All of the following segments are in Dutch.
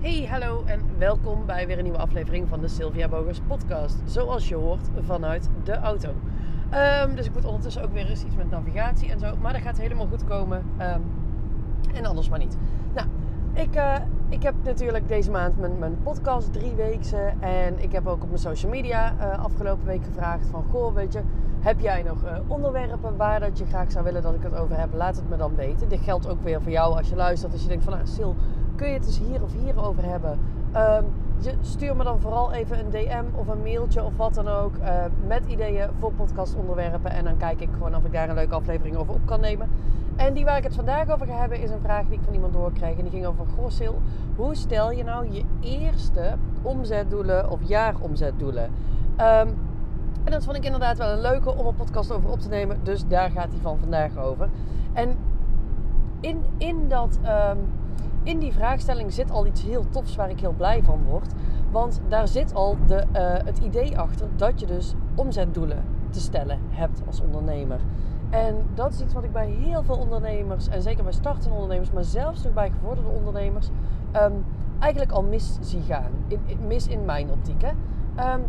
Hey, hallo en welkom bij weer een nieuwe aflevering van de Sylvia Bogers podcast. Zoals je hoort vanuit de auto. Ehm, dus ik moet ondertussen ook weer eens iets met navigatie en zo. Maar dat gaat helemaal goed komen. Ehm, en anders maar niet. Nou, ik, uh, ik heb natuurlijk deze maand mijn, mijn podcast drie weken. En ik heb ook op mijn social media uh, afgelopen week gevraagd van... Goh, weet je, heb jij nog uh, onderwerpen waar dat je graag zou willen dat ik het over heb? Laat het me dan weten. Dit geldt ook weer voor jou als je luistert. Als je denkt van, nou Sil, kun je het eens hier of hier over hebben? Um, je, stuur me dan vooral even een DM of een mailtje of wat dan ook. Uh, met ideeën voor podcastonderwerpen. En dan kijk ik gewoon of ik daar een leuke aflevering over op kan nemen. En die waar ik het vandaag over ga hebben is een vraag die ik van iemand doorkreeg. En die ging over Grossil. Hoe stel je nou je eerste omzetdoelen of jaaromzetdoelen? Um, en dat vond ik inderdaad wel een leuke om een podcast over op te nemen. Dus daar gaat hij van vandaag over. En in, in, dat, um, in die vraagstelling zit al iets heel tofs waar ik heel blij van word. Want daar zit al de, uh, het idee achter dat je dus omzetdoelen te stellen hebt als ondernemer. En dat is iets wat ik bij heel veel ondernemers, en zeker bij startende ondernemers, maar zelfs nog bij gevorderde ondernemers, um, eigenlijk al mis zie gaan. In, mis in mijn optiek. Um,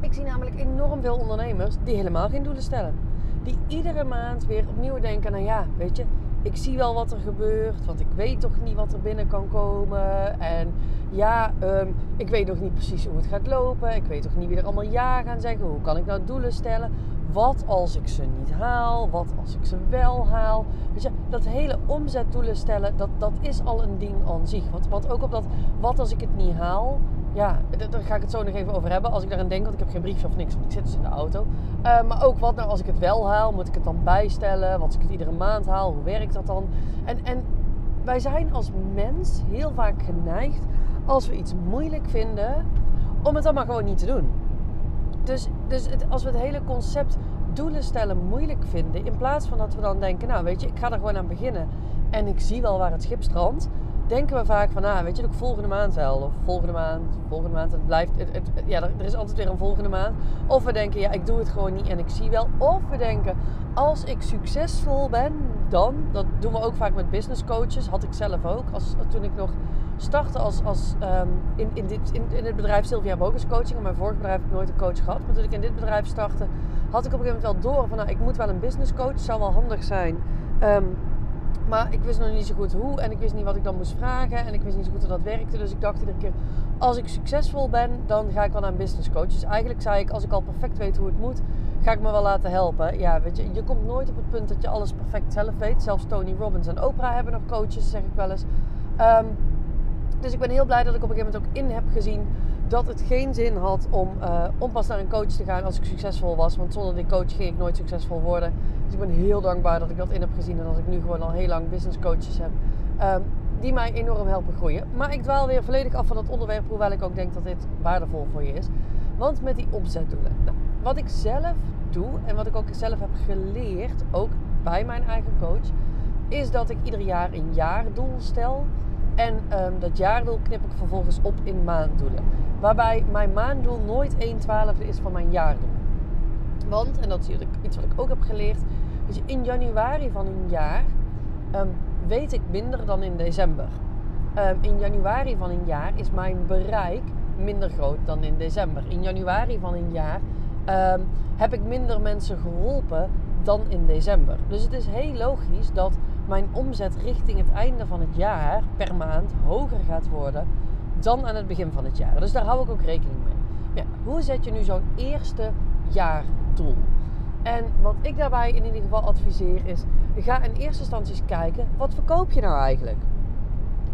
ik zie namelijk enorm veel ondernemers die helemaal geen doelen stellen. Die iedere maand weer opnieuw denken, nou ja, weet je, ik zie wel wat er gebeurt, want ik weet toch niet wat er binnen kan komen. En ja, um, ik weet nog niet precies hoe het gaat lopen. Ik weet toch niet wie er allemaal ja gaan zeggen. Hoe kan ik nou doelen stellen? Wat als ik ze niet haal? Wat als ik ze wel haal? Weet je, dat hele omzetdoelen stellen, dat, dat is al een ding aan zich. Want, want ook op dat, wat als ik het niet haal? Ja, daar ga ik het zo nog even over hebben. Als ik daaraan denk, want ik heb geen briefje of niks, want ik zit dus in de auto. Uh, maar ook wat nou als ik het wel haal, moet ik het dan bijstellen? Wat als ik het iedere maand haal, hoe werkt dat dan? En, en wij zijn als mens heel vaak geneigd, als we iets moeilijk vinden, om het dan maar gewoon niet te doen. Dus, dus het, als we het hele concept doelen stellen moeilijk vinden, in plaats van dat we dan denken, nou weet je, ik ga er gewoon aan beginnen en ik zie wel waar het schip strandt, denken we vaak van, nou weet je, ook volgende maand wel, of volgende maand, volgende maand, het blijft, het, ja, er is altijd weer een volgende maand. Of we denken, ja, ik doe het gewoon niet en ik zie wel. Of we denken, als ik succesvol ben, dan, dat doen we ook vaak met business coaches, had ik zelf ook, als, toen ik nog startte als, als um, in, in, dit, in, in het bedrijf Sylvia Bogus Coaching. In mijn vorige bedrijf heb ik nooit een coach gehad. Maar toen ik in dit bedrijf startte, had ik op een gegeven moment wel door van nou, ik moet wel een business coach. zou wel handig zijn. Um, maar ik wist nog niet zo goed hoe en ik wist niet wat ik dan moest vragen en ik wist niet zo goed hoe dat werkte. Dus ik dacht iedere keer, als ik succesvol ben, dan ga ik wel naar een business coach. Dus eigenlijk zei ik, als ik al perfect weet hoe het moet, ga ik me wel laten helpen. Ja, weet je, je komt nooit op het punt dat je alles perfect zelf weet. Zelfs Tony Robbins en Oprah hebben nog coaches, zeg ik wel eens. Um, dus ik ben heel blij dat ik op een gegeven moment ook in heb gezien dat het geen zin had om, uh, om pas naar een coach te gaan als ik succesvol was. Want zonder die coach ging ik nooit succesvol worden. Dus ik ben heel dankbaar dat ik dat in heb gezien en dat ik nu gewoon al heel lang business coaches heb. Um, die mij enorm helpen groeien. Maar ik dwaal weer volledig af van het onderwerp, hoewel ik ook denk dat dit waardevol voor je is. Want met die omzetdoelen. Nou, wat ik zelf doe en wat ik ook zelf heb geleerd, ook bij mijn eigen coach, is dat ik ieder jaar een jaardoel stel. En um, dat jaardoel knip ik vervolgens op in maanddoelen. Waarbij mijn maanddoel nooit 1 twaalfde is van mijn jaardoel. Want, en dat is iets wat ik ook heb geleerd, dus in januari van een jaar um, weet ik minder dan in december. Um, in januari van een jaar is mijn bereik minder groot dan in december. In januari van een jaar um, heb ik minder mensen geholpen dan in december. Dus het is heel logisch dat mijn omzet richting het einde van het jaar per maand hoger gaat worden dan aan het begin van het jaar. Dus daar hou ik ook rekening mee. Ja, hoe zet je nu zo'n eerste jaardoel? En wat ik daarbij in ieder geval adviseer is: ga in eerste instantie eens kijken, wat verkoop je nou eigenlijk?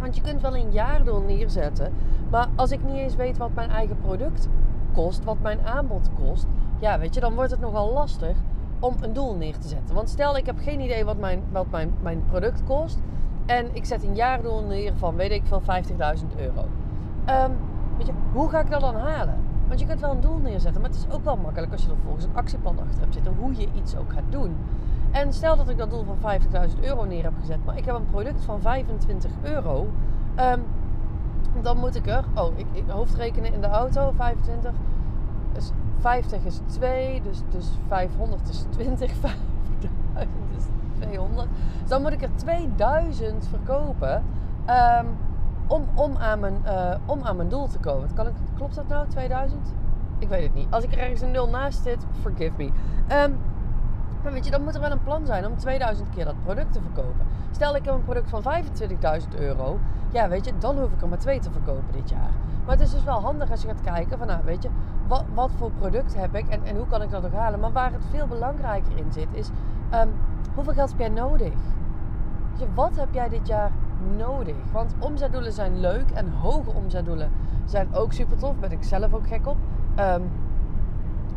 Want je kunt wel een jaardoel neerzetten, maar als ik niet eens weet wat mijn eigen product kost, wat mijn aanbod kost, ja, weet je, dan wordt het nogal lastig om een doel neer te zetten. Want stel, ik heb geen idee wat mijn, wat mijn, mijn product kost. En ik zet een jaardoel neer van, weet ik veel, 50.000 euro. Um, weet je, hoe ga ik dat dan halen? Want je kunt wel een doel neerzetten, maar het is ook wel makkelijk als je er volgens een actieplan achter hebt zitten. Hoe je iets ook gaat doen. En stel dat ik dat doel van 50.000 euro neer heb gezet, maar ik heb een product van 25 euro. Um, dan moet ik er, oh, ik, ik hoofdrekenen in de auto, 25. Dus 50 is 2, dus, dus 500 is 20, 5000 is 200. Dus dan moet ik er 2000 verkopen um, om, om, aan mijn, uh, om aan mijn doel te komen. Kan ik, klopt dat nou, 2000? Ik weet het niet. Als ik er ergens een nul naast zit, forgive me. Um, maar weet je, dan moet er wel een plan zijn om 2000 keer dat product te verkopen. Stel ik heb een product van 25.000 euro. Ja, weet je, dan hoef ik er maar twee te verkopen dit jaar. Maar het is dus wel handig als je gaat kijken van, nou, weet je, wat, wat voor product heb ik en, en hoe kan ik dat ook halen. Maar waar het veel belangrijker in zit, is um, hoeveel geld heb jij nodig? Weet je, wat heb jij dit jaar nodig? Want omzetdoelen zijn leuk en hoge omzetdoelen zijn ook super tof. Ben ik zelf ook gek op. Um,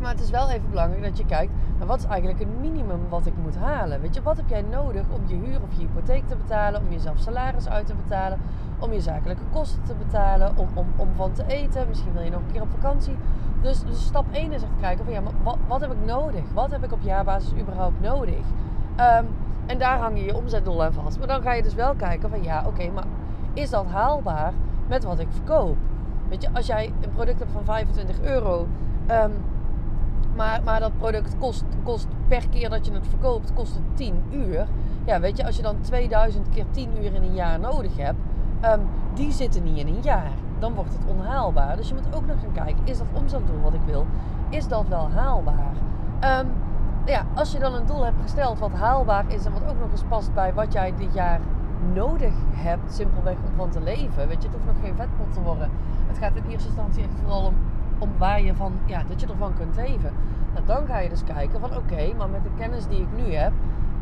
maar het is wel even belangrijk dat je kijkt naar wat is eigenlijk het minimum wat ik moet halen. Weet je, wat heb jij nodig om je huur of je hypotheek te betalen, om jezelf salaris uit te betalen, om je zakelijke kosten te betalen, om, om, om van te eten. Misschien wil je nog een keer op vakantie. Dus, dus stap 1 is echt kijken van ja, maar wat, wat, heb ik nodig? Wat heb ik op jaarbasis überhaupt nodig? Um, en daar hang je je omzetdoel aan vast. Maar dan ga je dus wel kijken van ja, oké, maar is dat haalbaar met wat ik verkoop? Weet je, als jij een product hebt van 25 euro. Um, maar, maar dat product kost, kost per keer dat je het verkoopt, kost het 10 uur. Ja, weet je, als je dan 2000 keer 10 uur in een jaar nodig hebt, um, die zitten niet in een jaar. Dan wordt het onhaalbaar. Dus je moet ook nog gaan kijken, is dat omzetdoel wat ik wil, is dat wel haalbaar? Um, ja, als je dan een doel hebt gesteld wat haalbaar is en wat ook nog eens past bij wat jij dit jaar nodig hebt, simpelweg om van te leven. Weet je, het hoeft nog geen vetpot te worden. Het gaat in eerste instantie echt vooral om om waar je van, ja, dat je ervan kunt leven. Nou, dan ga je dus kijken van oké, maar met de kennis die ik nu heb,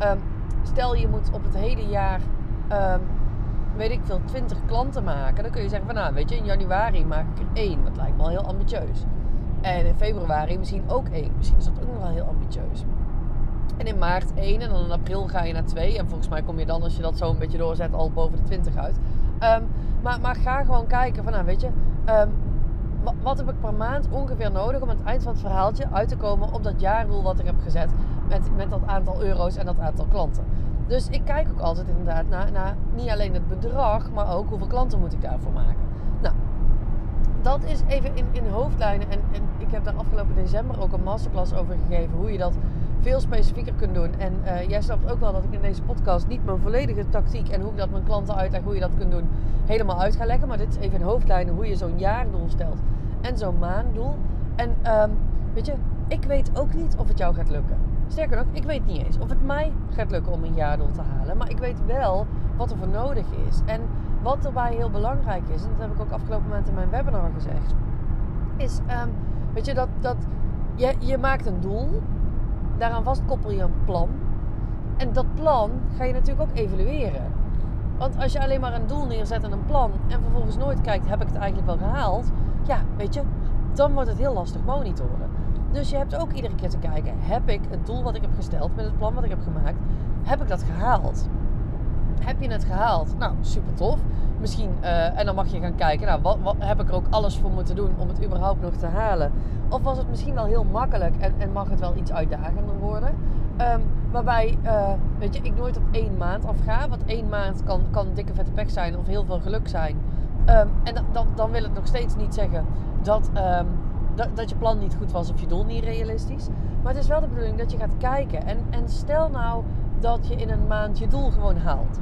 um, stel je moet op het hele jaar, um, weet ik veel, 20 klanten maken. Dan kun je zeggen van nou, weet je, in januari maak ik er één. Dat lijkt me al heel ambitieus. En in februari misschien ook één. Misschien is dat ook nog wel heel ambitieus. En in maart één en dan in april ga je naar twee. En volgens mij kom je dan, als je dat zo een beetje doorzet, al boven de 20 uit. Um, maar, maar ga gewoon kijken van, nou weet je, um, wat heb ik per maand ongeveer nodig om aan het eind van het verhaaltje uit te komen op dat jaardoel wat ik heb gezet met, met dat aantal euro's en dat aantal klanten. Dus ik kijk ook altijd inderdaad naar, naar niet alleen het bedrag, maar ook hoeveel klanten moet ik daarvoor maken. Dat is even in, in hoofdlijnen. En, en ik heb daar afgelopen december ook een masterclass over gegeven hoe je dat veel specifieker kunt doen. En uh, jij snapt ook wel dat ik in deze podcast niet mijn volledige tactiek en hoe ik dat mijn klanten uitleg, hoe je dat kunt doen, helemaal uit ga leggen. Maar dit is even in hoofdlijnen hoe je zo'n jaardoel stelt en zo'n maanddoel. En um, weet je, ik weet ook niet of het jou gaat lukken. Sterker nog, ik weet niet eens of het mij gaat lukken om een jaardoel te halen. Maar ik weet wel wat er voor nodig is. En wat erbij heel belangrijk is, en dat heb ik ook afgelopen maand in mijn webinar gezegd, is, um, weet je, dat, dat je, je maakt een doel, daaraan vast koppel je een plan. En dat plan ga je natuurlijk ook evalueren. Want als je alleen maar een doel neerzet en een plan en vervolgens nooit kijkt, heb ik het eigenlijk wel gehaald? Ja, weet je, dan wordt het heel lastig monitoren. Dus je hebt ook iedere keer te kijken, heb ik het doel wat ik heb gesteld met het plan wat ik heb gemaakt, heb ik dat gehaald? Heb je het gehaald? Nou, super tof. Misschien, uh, en dan mag je gaan kijken, nou, wat, wat, heb ik er ook alles voor moeten doen om het überhaupt nog te halen? Of was het misschien wel heel makkelijk en, en mag het wel iets uitdagender worden? Um, waarbij, uh, weet je, ik nooit op één maand afga. Want één maand kan, kan dikke vette pech zijn of heel veel geluk zijn. Um, en dan, dan wil het nog steeds niet zeggen dat, um, dat, dat je plan niet goed was of je doel niet realistisch. Maar het is wel de bedoeling dat je gaat kijken. En, en stel nou dat je in een maand je doel gewoon haalt.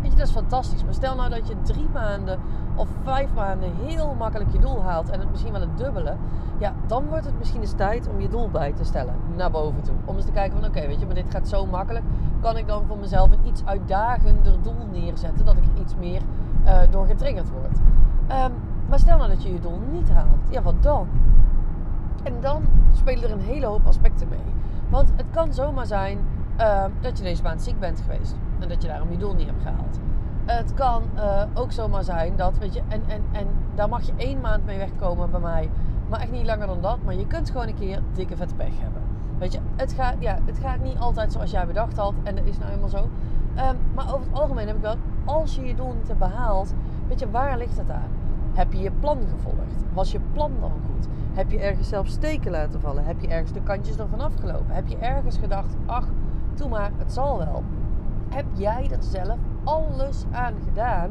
Weet je, dat is fantastisch. Maar stel nou dat je drie maanden of vijf maanden heel makkelijk je doel haalt en het misschien wel het dubbele. Ja, dan wordt het misschien eens tijd om je doel bij te stellen naar boven toe. Om eens te kijken van oké, weet je, maar dit gaat zo makkelijk. Kan ik dan voor mezelf een iets uitdagender doel neerzetten? Dat ik er iets meer uh, door getriggerd word. Um, maar stel nou dat je je doel niet haalt. Ja, wat dan? En dan spelen er een hele hoop aspecten mee. Want het kan zomaar zijn uh, dat je deze maand ziek bent geweest. En dat je daarom je doel niet hebt gehaald. Het kan uh, ook zomaar zijn dat, weet je, en, en, en daar mag je één maand mee wegkomen bij mij. Maar echt niet langer dan dat. Maar je kunt gewoon een keer dikke vette pech hebben. Weet je, het gaat, ja, het gaat niet altijd zoals jij bedacht had. En dat is nou helemaal zo. Um, maar over het algemeen heb ik wel, als je je doel niet hebt behaald, weet je, waar ligt het aan? Heb je je plan gevolgd? Was je plan dan goed? Heb je ergens zelf steken laten vallen? Heb je ergens de kantjes ervan afgelopen? Heb je ergens gedacht, ach, doe maar, het zal wel. Heb jij er zelf alles aan gedaan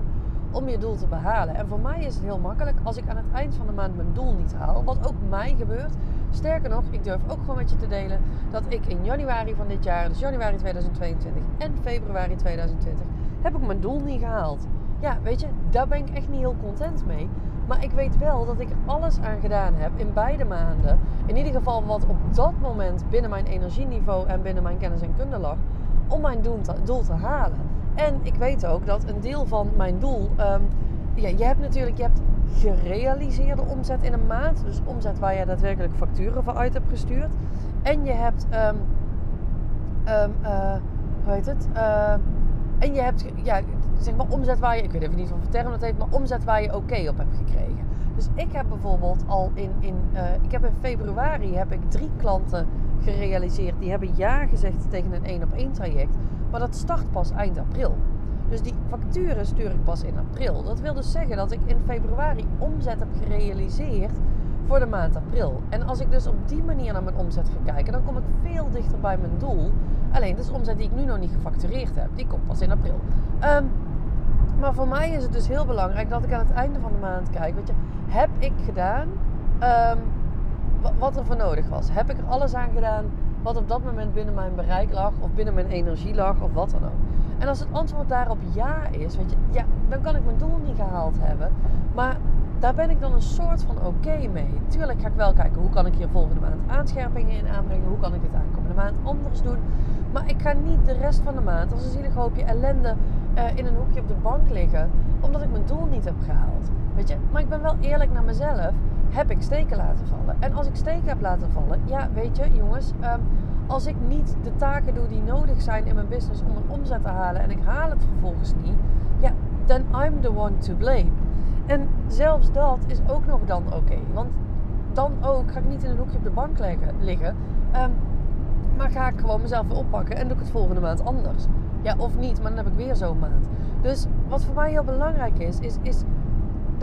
om je doel te behalen? En voor mij is het heel makkelijk als ik aan het eind van de maand mijn doel niet haal, wat ook mij gebeurt. Sterker nog, ik durf ook gewoon met je te delen dat ik in januari van dit jaar, dus januari 2022 en februari 2020, heb ik mijn doel niet gehaald. Ja, weet je, daar ben ik echt niet heel content mee. Maar ik weet wel dat ik er alles aan gedaan heb in beide maanden. In ieder geval wat op dat moment binnen mijn energieniveau en binnen mijn kennis en kunde lag. Om mijn doel te, halen. En ik weet ook dat een deel van mijn doel. Um, ja, je hebt natuurlijk je hebt gerealiseerde omzet in een maand. Dus omzet waar je daadwerkelijk facturen voor uit hebt gestuurd. En je hebt. Um, um, uh, hoe heet het? Uh, en je hebt ja, zeg maar omzet waar je, ik weet even niet wat term dat heeft, maar omzet waar je oké op hebt gekregen. Dus ik heb bijvoorbeeld al in, in uh, ik heb in februari heb ik drie klanten gerealiseerd. Die hebben ja gezegd tegen een één op één traject. Maar dat start pas eind april. Dus die facturen stuur ik pas in april. Dat wil dus zeggen dat ik in februari omzet heb gerealiseerd voor de maand april. En als ik dus op die manier naar mijn omzet ga kijken, dan kom ik veel dichter bij mijn doel. Alleen, dat is omzet die ik nu nog niet gefactureerd heb. Die komt pas in april. Um, maar voor mij is het dus heel belangrijk dat ik aan het einde van de maand kijk. Weet je, heb ik gedaan um, wat er voor nodig was? Heb ik er alles aan gedaan wat op dat moment binnen mijn bereik lag, of binnen mijn energie lag, of wat dan ook? En als het antwoord daarop ja is, weet je, ja, dan kan ik mijn doel niet gehaald hebben. Maar daar ben ik dan een soort van oké mee. Tuurlijk ga ik wel kijken hoe kan ik hier volgende maand aanscherpingen in aanbrengen. Hoe kan ik dit aankomende maand anders doen. Maar ik ga niet de rest van de maand als een zielig hoopje ellende uh, in een hoekje op de bank liggen. Omdat ik mijn doel niet heb gehaald. Weet je, maar ik ben wel eerlijk naar mezelf. Heb ik steken laten vallen? En als ik steken heb laten vallen, ja, weet je, jongens, um, als ik niet de taken doe die nodig zijn in mijn business om een omzet te halen en ik haal het vervolgens niet, ja, then I'm the one to blame. En zelfs dat is ook nog dan oké. Want dan ook ga ik niet in een hoekje op de bank leggen, liggen. Um, maar ga ik gewoon mezelf weer oppakken en doe ik het volgende maand anders. Ja, of niet, maar dan heb ik weer zo'n maand. Dus wat voor mij heel belangrijk is, is, is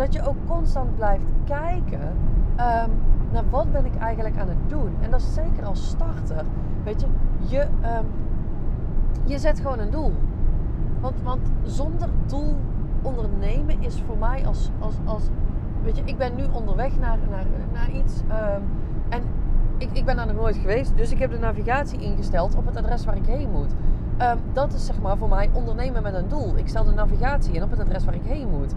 dat je ook constant blijft kijken um, naar wat ben ik eigenlijk aan het doen. En dat is zeker als starter. Weet je, je, um, je zet gewoon een doel. Want, want zonder doel ondernemen is voor mij als, als, als weet je, ik ben nu onderweg naar, naar, naar iets. Um, en ik, ik ben daar nog nooit geweest. Dus ik heb de navigatie ingesteld op het adres waar ik heen moet. Dat is zeg maar voor mij ondernemen met een doel. Ik stel de navigatie in op het adres waar ik heen moet.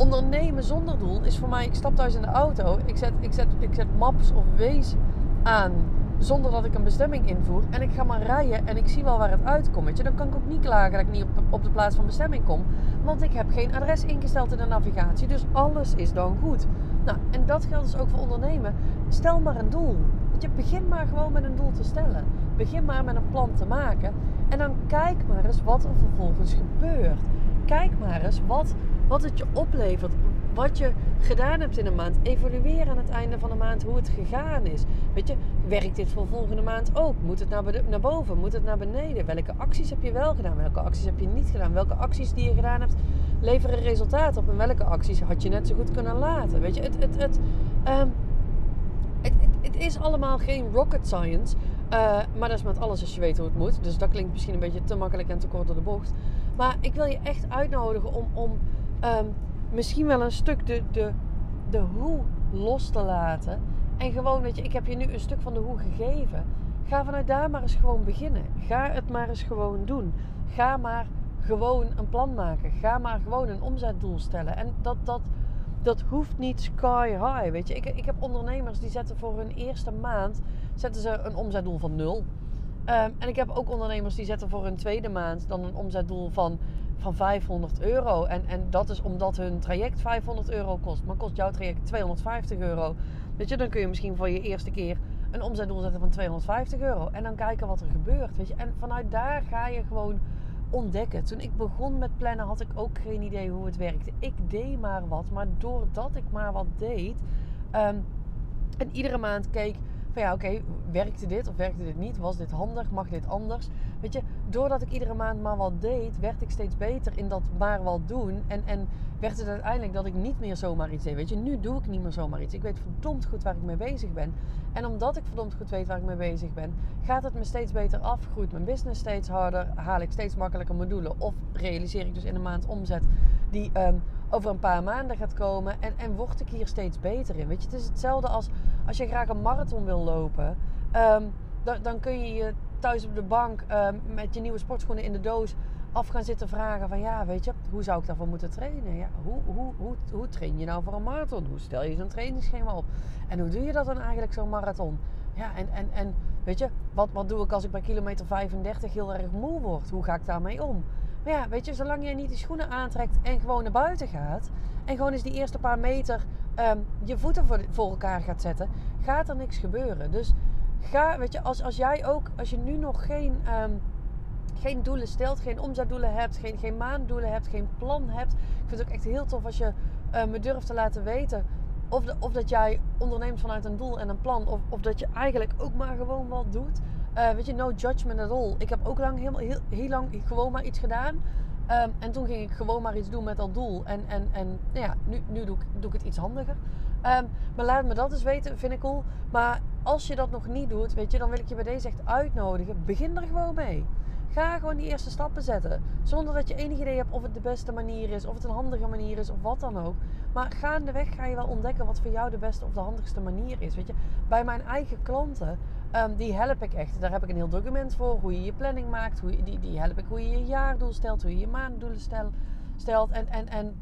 Ondernemen zonder doel is voor mij, ik stap thuis in de auto, ik zet, ik zet, ik zet maps of wees aan zonder dat ik een bestemming invoer. En ik ga maar rijden en ik zie wel waar het uitkomt. Je. Dan kan ik ook niet klagen dat ik niet op, op de plaats van bestemming kom. Want ik heb geen adres ingesteld in de navigatie. Dus alles is dan goed. Nou, en dat geldt dus ook voor ondernemen. Stel maar een doel. Je begin maar gewoon met een doel te stellen. Begin maar met een plan te maken. En dan kijk maar eens wat er vervolgens gebeurt. Kijk maar eens wat, wat het je oplevert wat je gedaan hebt in een maand. Evalueer aan het einde van de maand hoe het gegaan is. Weet je, werkt dit voor volgende maand ook? Moet het naar, boven? Moet het naar beneden? Welke acties heb je wel gedaan? Welke acties heb je niet gedaan? Welke acties die je gedaan hebt leveren resultaat op? En welke acties had je net zo goed kunnen laten? Weet je, het, het, het, um, het, het, is allemaal geen rocket science. Uh, maar dat is met alles als je weet hoe het moet. Dus dat klinkt misschien een beetje te makkelijk en te kort door de bocht. Maar ik wil je echt uitnodigen om, om um, misschien wel een stuk de, de, de hoe los te laten. En gewoon, weet je, ik heb je nu een stuk van de hoe gegeven. Ga vanuit daar maar eens gewoon beginnen. Ga het maar eens gewoon doen. Ga maar gewoon een plan maken. Ga maar gewoon een omzetdoel stellen. En dat, dat, dat hoeft niet sky high. Weet je, ik, ik heb ondernemers die zetten voor hun eerste maand zetten ze een omzetdoel van nul. Um, en ik heb ook ondernemers die zetten voor hun tweede maand dan een omzetdoel van van 500 euro. En, en dat is omdat hun traject 500 euro kost. Maar kost jouw traject 250 euro. Weet je, dan kun je misschien voor je eerste keer een omzetdoel zetten van 250 euro. En dan kijken wat er gebeurt. Weet je. En vanuit daar ga je gewoon ontdekken. Toen ik begon met plannen had ik ook geen idee hoe het werkte. Ik deed maar wat. Maar doordat ik maar wat deed. Um, en iedere maand keek van ja, oké, werkte dit of werkte dit niet? Was dit handig? Mag dit anders? Weet je, doordat ik iedere maand maar wat deed, werd ik steeds beter in dat maar wat doen. En, en werd het uiteindelijk dat ik niet meer zomaar iets deed. Weet je, nu doe ik niet meer zomaar iets. Ik weet verdomd goed waar ik mee bezig ben. En omdat ik verdomd goed weet waar ik mee bezig ben, gaat het me steeds beter af. Groeit mijn business steeds harder. Haal ik steeds makkelijker mijn doelen. Of realiseer ik dus in een maand omzet die um, over een paar maanden gaat komen. En, en word ik hier steeds beter in. Weet je, het is hetzelfde als als je graag een marathon wil lopen. Um, dan, dan kun je je thuis op de bank um, met je nieuwe sportschoenen in de doos af gaan zitten vragen van ja, weet je, hoe zou ik daarvoor moeten trainen? Ja, hoe, hoe, hoe, hoe train je nou voor een marathon? Hoe stel je zo'n trainingsschema op? En hoe doe je dat dan eigenlijk, zo'n marathon? Ja, en, en, en weet je, wat, wat doe ik als ik bij kilometer 35 heel erg moe word? Hoe ga ik daarmee om? Maar ja, weet je, zolang jij niet die schoenen aantrekt en gewoon naar buiten gaat... en gewoon eens die eerste paar meter ehm, je voeten voor, voor elkaar gaat zetten... gaat er niks gebeuren. Dus ga, weet je, als, als jij ook, als je nu nog geen... Ehm, geen doelen stelt, geen omzetdoelen hebt, geen, geen maanddoelen hebt, geen plan hebt. Ik vind het ook echt heel tof als je uh, me durft te laten weten of, of dat jij onderneemt vanuit een doel en een plan. Of, of dat je eigenlijk ook maar gewoon wat doet. Uh, weet je, no judgment at all. Ik heb ook lang, heel, heel, heel lang gewoon maar iets gedaan. Um, en toen ging ik gewoon maar iets doen met dat doel. En, en, en ja, nu, nu doe, ik, doe ik het iets handiger. Um, maar laat me dat eens weten, vind ik cool. Maar als je dat nog niet doet, weet je, dan wil ik je bij deze echt uitnodigen. Begin er gewoon mee. Ga gewoon die eerste stappen zetten. Zonder dat je enig idee hebt of het de beste manier is, of het een handige manier is, of wat dan ook. Maar gaandeweg ga je wel ontdekken wat voor jou de beste of de handigste manier is. Weet je, bij mijn eigen klanten, um, die help ik echt. Daar heb ik een heel document voor. Hoe je je planning maakt. Hoe je, die, die help ik hoe je je jaardoel stelt. Hoe je je maanddoelen stel, stelt. En, en, en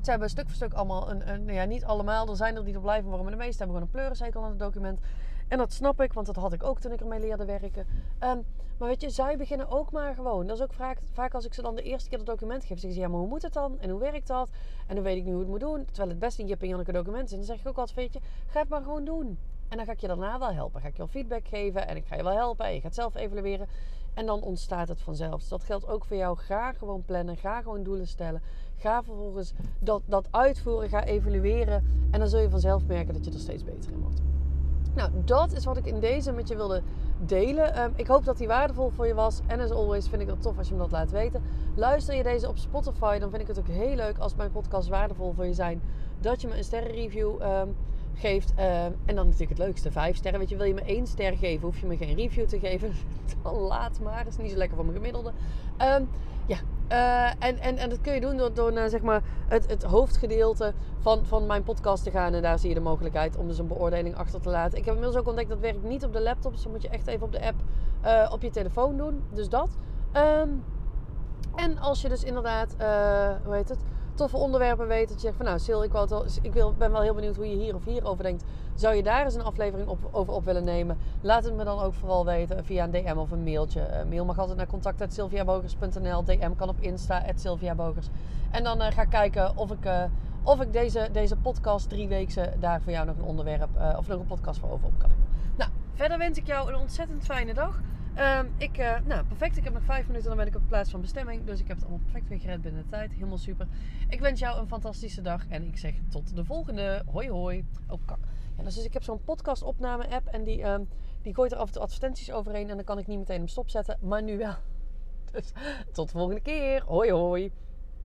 ze hebben stuk voor stuk allemaal een, een, ja, niet allemaal. Er zijn er die er blijven worden, maar de meeste hebben gewoon een pleurencykel aan het document. En dat snap ik, want dat had ik ook toen ik ermee leerde werken. Um, maar weet je, zij beginnen ook maar gewoon. Dat is ook vaak, vaak als ik ze dan de eerste keer het document geef. Zeggen ze, ja, maar hoe moet het dan? En hoe werkt dat? En dan weet ik nu hoe het moet doen. Terwijl het best een Jip en document is. En dan zeg ik ook altijd, weet je, ga het maar gewoon doen. En dan ga ik je daarna wel helpen. Ga ik je wel feedback geven en ik ga je wel helpen. En je gaat zelf evalueren. En dan ontstaat het vanzelf. Dus dat geldt ook voor jou. Ga gewoon plannen. Ga gewoon doelen stellen. Ga vervolgens dat, dat uitvoeren. Ga evalueren. En dan zul je vanzelf merken dat je er steeds beter in wordt. Nou, dat is wat ik in deze met je wilde delen. Um, ik hoop dat die waardevol voor je was. En as always vind ik het tof als je me dat laat weten. Luister je deze op Spotify, dan vind ik het ook heel leuk als mijn podcast waardevol voor je zijn. Dat je me een sterrenreview um, geeft. Um, en dan natuurlijk het leukste, vijf sterren. Weet je, wil je me één ster geven, hoef je me geen review te geven. dan laat maar. Is niet zo lekker voor mijn gemiddelde. ja, uh, en, en, en dat kun je doen door, door naar zeg maar het, het hoofdgedeelte van, van mijn podcast te gaan. En daar zie je de mogelijkheid om dus een beoordeling achter te laten. Ik heb inmiddels ook ontdekt dat werkt niet op de laptop. Dus dan moet je echt even op de app uh, op je telefoon doen. Dus dat. Um, en als je dus inderdaad, uh, hoe heet het, toffe onderwerpen weet. Dat je zegt van nou Sil, ik, ik ben wel heel benieuwd hoe je hier of hier over denkt. Zou je daar eens een aflevering op, over op willen nemen? Laat het me dan ook vooral weten via een DM of een mailtje. Mail mag altijd naar contact.sylviabogers.nl. DM kan op Insta, @sylviabogers. En dan uh, ga ik kijken of ik, uh, of ik deze, deze podcast drie weken daar voor jou nog een onderwerp of nog een podcast voor over op kan. Nou, verder wens ik jou een ontzettend fijne dag. Um, ik, uh, nou, perfect. Ik heb nog vijf minuten, dan ben ik op de plaats van bestemming. Dus ik heb het allemaal perfect weer gered binnen de tijd. Helemaal super. Ik wens jou een fantastische dag. En ik zeg tot de volgende. Hoi hoi. Oh, kak. Ja, dus ik heb zo'n podcast opname app. En die, um, die gooit er af en toe advertenties overheen. En dan kan ik niet meteen hem stopzetten. Maar nu wel. Dus tot de volgende keer. Hoi hoi.